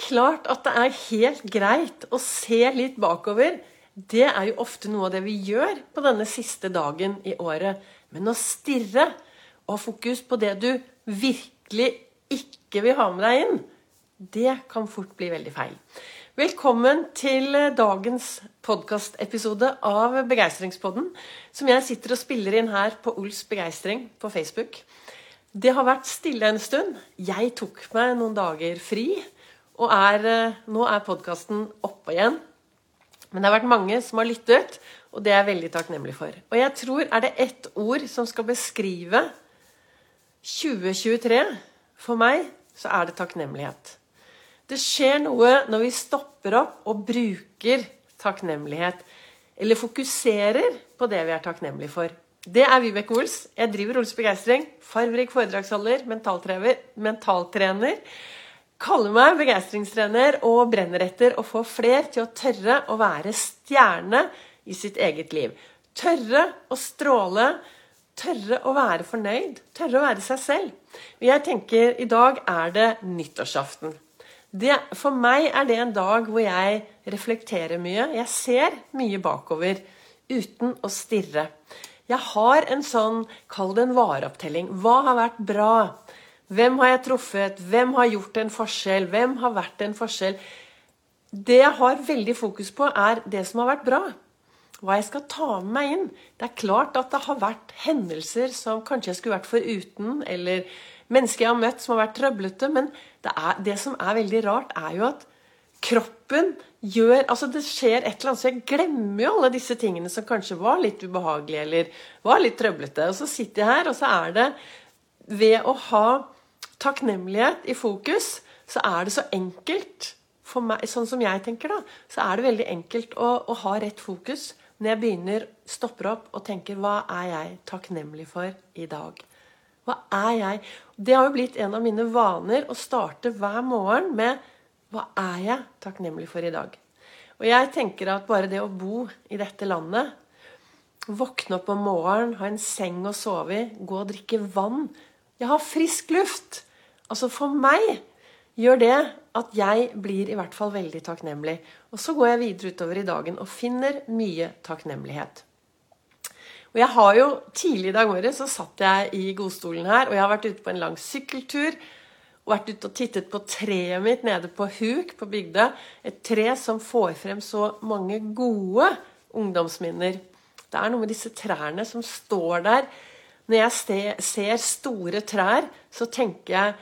Klart at det er helt greit å se litt bakover. Det er jo ofte noe av det vi gjør på denne siste dagen i året. Men å stirre og ha fokus på det du virkelig ikke vil ha med deg inn, det kan fort bli veldig feil. Velkommen til dagens podkastepisode av Begeistringspodden, som jeg sitter og spiller inn her på Ols Begeistring på Facebook. Det har vært stille en stund. Jeg tok meg noen dager fri. Og er, eh, nå er podkasten oppe igjen. Men det har vært mange som har lyttet, og det er jeg veldig takknemlig for. Og jeg tror er det ett ord som skal beskrive 2023 for meg, så er det takknemlighet. Det skjer noe når vi stopper opp og bruker takknemlighet. Eller fokuserer på det vi er takknemlige for. Det er Vibeke Ols. Jeg driver Ols Begeistring. Farverik foredragsholder, mentaltrener. Kaller meg begeistringstrener og brenner etter å få fler til å tørre å være stjerne i sitt eget liv. Tørre å stråle. Tørre å være fornøyd. Tørre å være seg selv. Jeg tenker i dag er det nyttårsaften. Det, for meg er det en dag hvor jeg reflekterer mye. Jeg ser mye bakover uten å stirre. Jeg har en sånn, kall det en vareopptelling. Hva har vært bra? Hvem har jeg truffet? Hvem har gjort en forskjell? Hvem har vært en forskjell? Det jeg har veldig fokus på, er det som har vært bra. Hva jeg skal ta med meg inn. Det er klart at det har vært hendelser som kanskje jeg skulle vært foruten, eller mennesker jeg har møtt som har vært trøblete. Men det, er, det som er veldig rart, er jo at kroppen gjør Altså, det skjer et eller annet, så jeg glemmer jo alle disse tingene som kanskje var litt ubehagelige eller var litt trøblete. Og så sitter jeg her, og så er det Ved å ha takknemlighet i fokus, så er det så enkelt for meg, Sånn som jeg tenker, da, så er det veldig enkelt å, å ha rett fokus når jeg begynner, stopper opp og tenker Hva er jeg takknemlig for i dag? Hva er jeg? Det har jo blitt en av mine vaner å starte hver morgen med hva er jeg takknemlig for i dag? Og jeg tenker at bare det å bo i dette landet, våkne opp om morgenen, ha en seng å sove i, gå og drikke vann Jeg har frisk luft! Altså For meg gjør det at jeg blir i hvert fall veldig takknemlig. Og så går jeg videre utover i dagen og finner mye takknemlighet. Og jeg har jo Tidlig i dag morges så satt jeg i godstolen her, og jeg har vært ute på en lang sykkeltur og vært ute og tittet på treet mitt nede på Huk på Bygdø. Et tre som får frem så mange gode ungdomsminner. Det er noe med disse trærne som står der. Når jeg ser store trær, så tenker jeg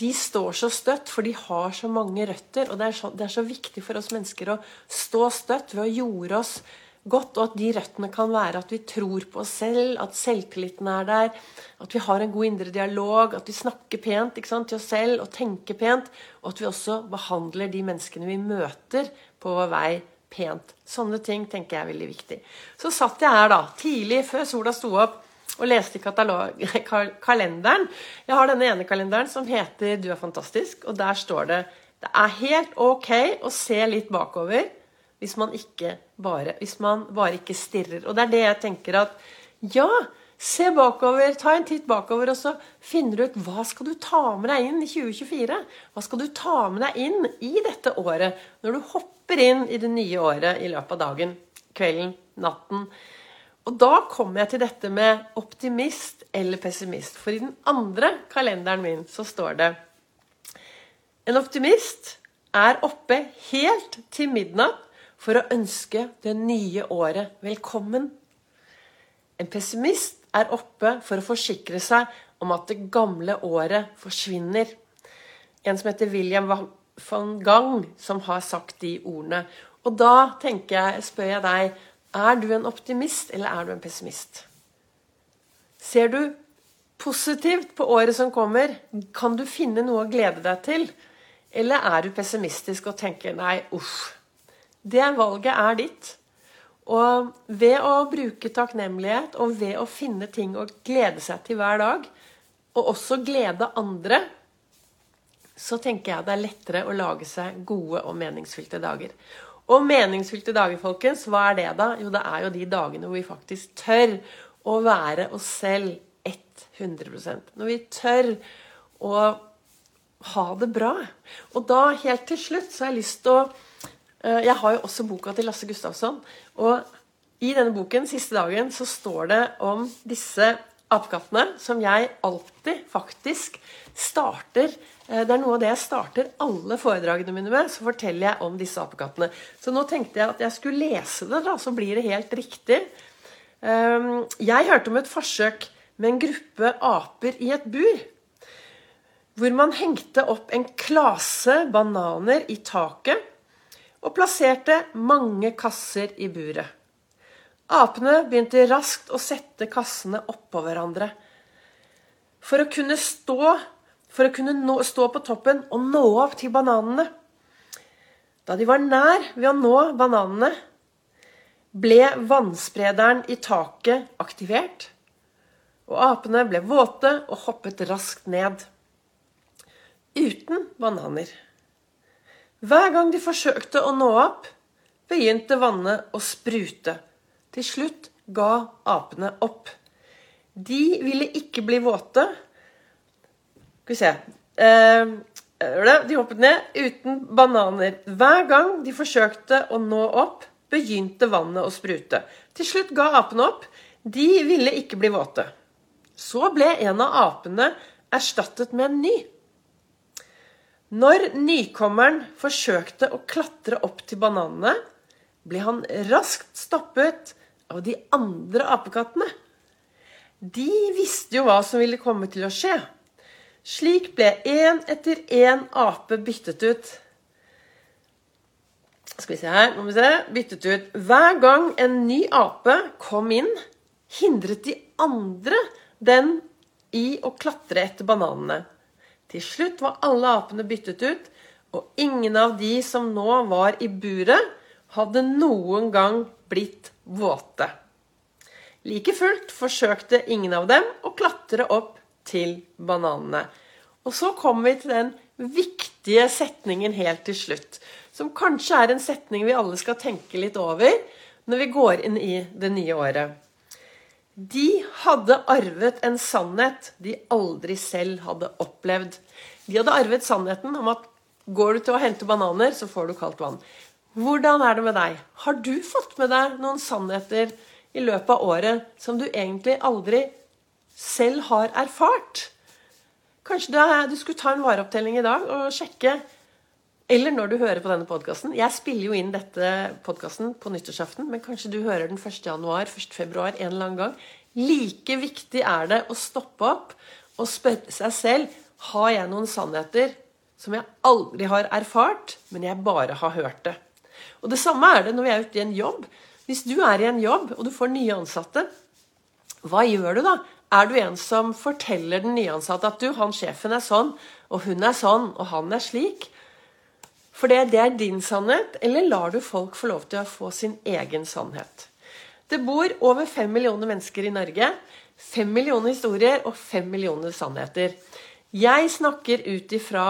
de står så støtt, for de har så mange røtter. Og det er så, det er så viktig for oss mennesker å stå støtt ved å jorde oss godt, og at de røttene kan være at vi tror på oss selv, at selvtilliten er der, at vi har en god indre dialog, at vi snakker pent sant, til oss selv og tenker pent, og at vi også behandler de menneskene vi møter, på vår vei pent. Sånne ting tenker jeg er veldig viktig. Så satt jeg her da, tidlig før sola sto opp, og leste i kalenderen. Jeg har denne ene kalenderen som heter 'Du er fantastisk', og der står det det er helt ok å se litt bakover hvis man, bare, hvis man bare ikke stirrer. Og det er det jeg tenker at Ja, se bakover, ta en titt bakover, og så finner du ut hva skal du ta med deg inn i 2024. Hva skal du ta med deg inn i dette året, når du hopper inn i det nye året i løpet av dagen, kvelden, natten. Og da kommer jeg til dette med optimist eller pessimist. For i den andre kalenderen min så står det En optimist er oppe helt til midnatt for å ønske det nye året velkommen. En pessimist er oppe for å forsikre seg om at det gamle året forsvinner. En som heter William van Gang, som har sagt de ordene. Og da jeg, spør jeg deg, er du en optimist eller er du en pessimist? Ser du positivt på året som kommer? Kan du finne noe å glede deg til? Eller er du pessimistisk og tenker nei, uff, det valget er ditt. Og ved å bruke takknemlighet og ved å finne ting å glede seg til hver dag, og også glede andre, så tenker jeg det er lettere å lage seg gode og meningsfylte dager. Og meningsfylte dager, folkens, hva er det da? Jo, det er jo de dagene hvor vi faktisk tør å være oss selv 100% Når vi tør å ha det bra. Og da, helt til slutt, så har jeg lyst til å eh, Jeg har jo også boka til Lasse Gustafsson. Og i denne boken, siste dagen, så står det om disse apekattene som jeg alltid faktisk starter eh, Det er noe av det jeg starter alle foredragene mine med. Så forteller jeg om disse apekattene. Så nå tenkte jeg at jeg skulle lese det, da, så blir det helt riktig. Ehm, jeg hørte om et forsøk med en gruppe aper i et bur. Hvor man hengte opp en klase bananer i taket og plasserte mange kasser i buret. Apene begynte raskt å sette kassene oppå hverandre. For å kunne stå, for å kunne nå, stå på toppen og nå opp til bananene. Da de var nær ved å nå bananene, ble vannsprederen i taket aktivert, og apene ble våte og hoppet raskt ned. Uten bananer. Hver gang de forsøkte å nå opp, begynte vannet å sprute. Til slutt ga apene opp. De ville ikke bli våte. Skal vi se eh, De hoppet ned uten bananer. Hver gang de forsøkte å nå opp, begynte vannet å sprute. Til slutt ga apene opp. De ville ikke bli våte. Så ble en av apene erstattet med en ny. Når nykommeren forsøkte å klatre opp til bananene, ble han raskt stoppet av de andre apekattene. De visste jo hva som ville komme til å skje. Slik ble én etter én ape byttet ut. Skal vi se her, må vi se. Byttet ut. Hver gang en ny ape kom inn, hindret de andre den i å klatre etter bananene. Til slutt var alle apene byttet ut, og ingen av de som nå var i buret, hadde noen gang blitt våte. Like fullt forsøkte ingen av dem å klatre opp til bananene. Og så kommer vi til den viktige setningen helt til slutt som kanskje er en setning vi alle skal tenke litt over når vi går inn i det nye året. De hadde arvet en sannhet de aldri selv hadde opplevd. De hadde arvet sannheten om at går du til å hente bananer, så får du kaldt vann. Hvordan er det med deg? Har du fått med deg noen sannheter i løpet av året som du egentlig aldri selv har erfart? Kanskje du skulle ta en vareopptelling i dag og sjekke eller når du hører på denne podkasten. Jeg spiller jo inn dette podkasten på nyttårsaften, men kanskje du hører den 1. januar, 1. februar, en eller annen gang. Like viktig er det å stoppe opp og spørre seg selv har jeg noen sannheter som jeg aldri har erfart, men jeg bare har hørt det. Og Det samme er det når vi er ute i en jobb. Hvis du er i en jobb og du får nye ansatte, hva gjør du da? Er du en som forteller den nyansatte at du, han sjefen er sånn, og hun er sånn, og han er slik? For det, det er din sannhet, eller lar du folk få lov til å få sin egen sannhet? Det bor over fem millioner mennesker i Norge. Fem millioner historier og fem millioner sannheter. Jeg snakker ut ifra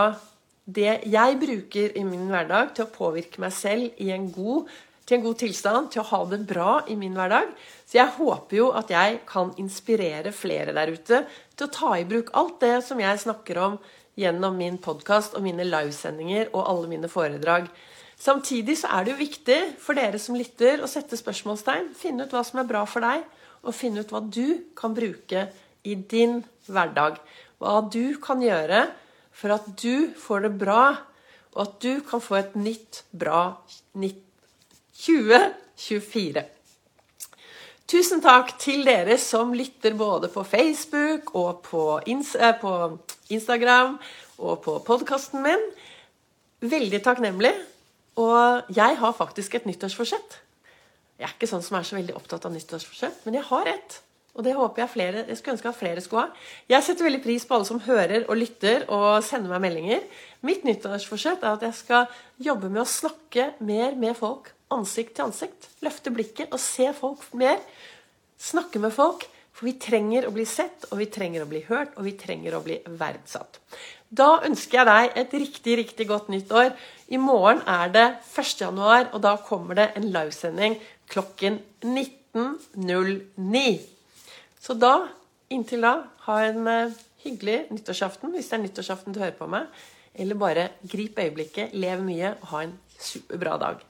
det jeg bruker i min hverdag til å påvirke meg selv en god, til en god tilstand, til å ha det bra i min hverdag. Så jeg håper jo at jeg kan inspirere flere der ute til å ta i bruk alt det som jeg snakker om gjennom min podkast og mine livesendinger og alle mine foredrag. Samtidig så er det jo viktig for dere som lytter, å sette spørsmålstegn. Finne ut hva som er bra for deg, og finne ut hva du kan bruke i din hverdag. Hva du kan gjøre for at du får det bra, og at du kan få et nytt, bra 2024. Tusen takk til dere som lytter både på Facebook og på, eh, Instagram og på podkasten min. Veldig takknemlig. Og jeg har faktisk et nyttårsforsett. Jeg er ikke sånn som er så veldig opptatt av nyttårsforsett, men jeg har et. Og det håper jeg flere, jeg skulle ønske at flere skulle ha. Jeg setter veldig pris på alle som hører og lytter og sender meg meldinger. Mitt nyttårsforsett er at jeg skal jobbe med å snakke mer med folk ansikt til ansikt. Løfte blikket og se folk mer. Snakke med folk. For vi trenger å bli sett, og vi trenger å bli hørt, og vi trenger å bli verdsatt. Da ønsker jeg deg et riktig, riktig godt nytt år. I morgen er det 1. januar, og da kommer det en livesending klokken 19.09. Så da, inntil da, ha en uh, hyggelig nyttårsaften, hvis det er nyttårsaften du hører på meg. Eller bare grip øyeblikket, lev mye og ha en superbra dag.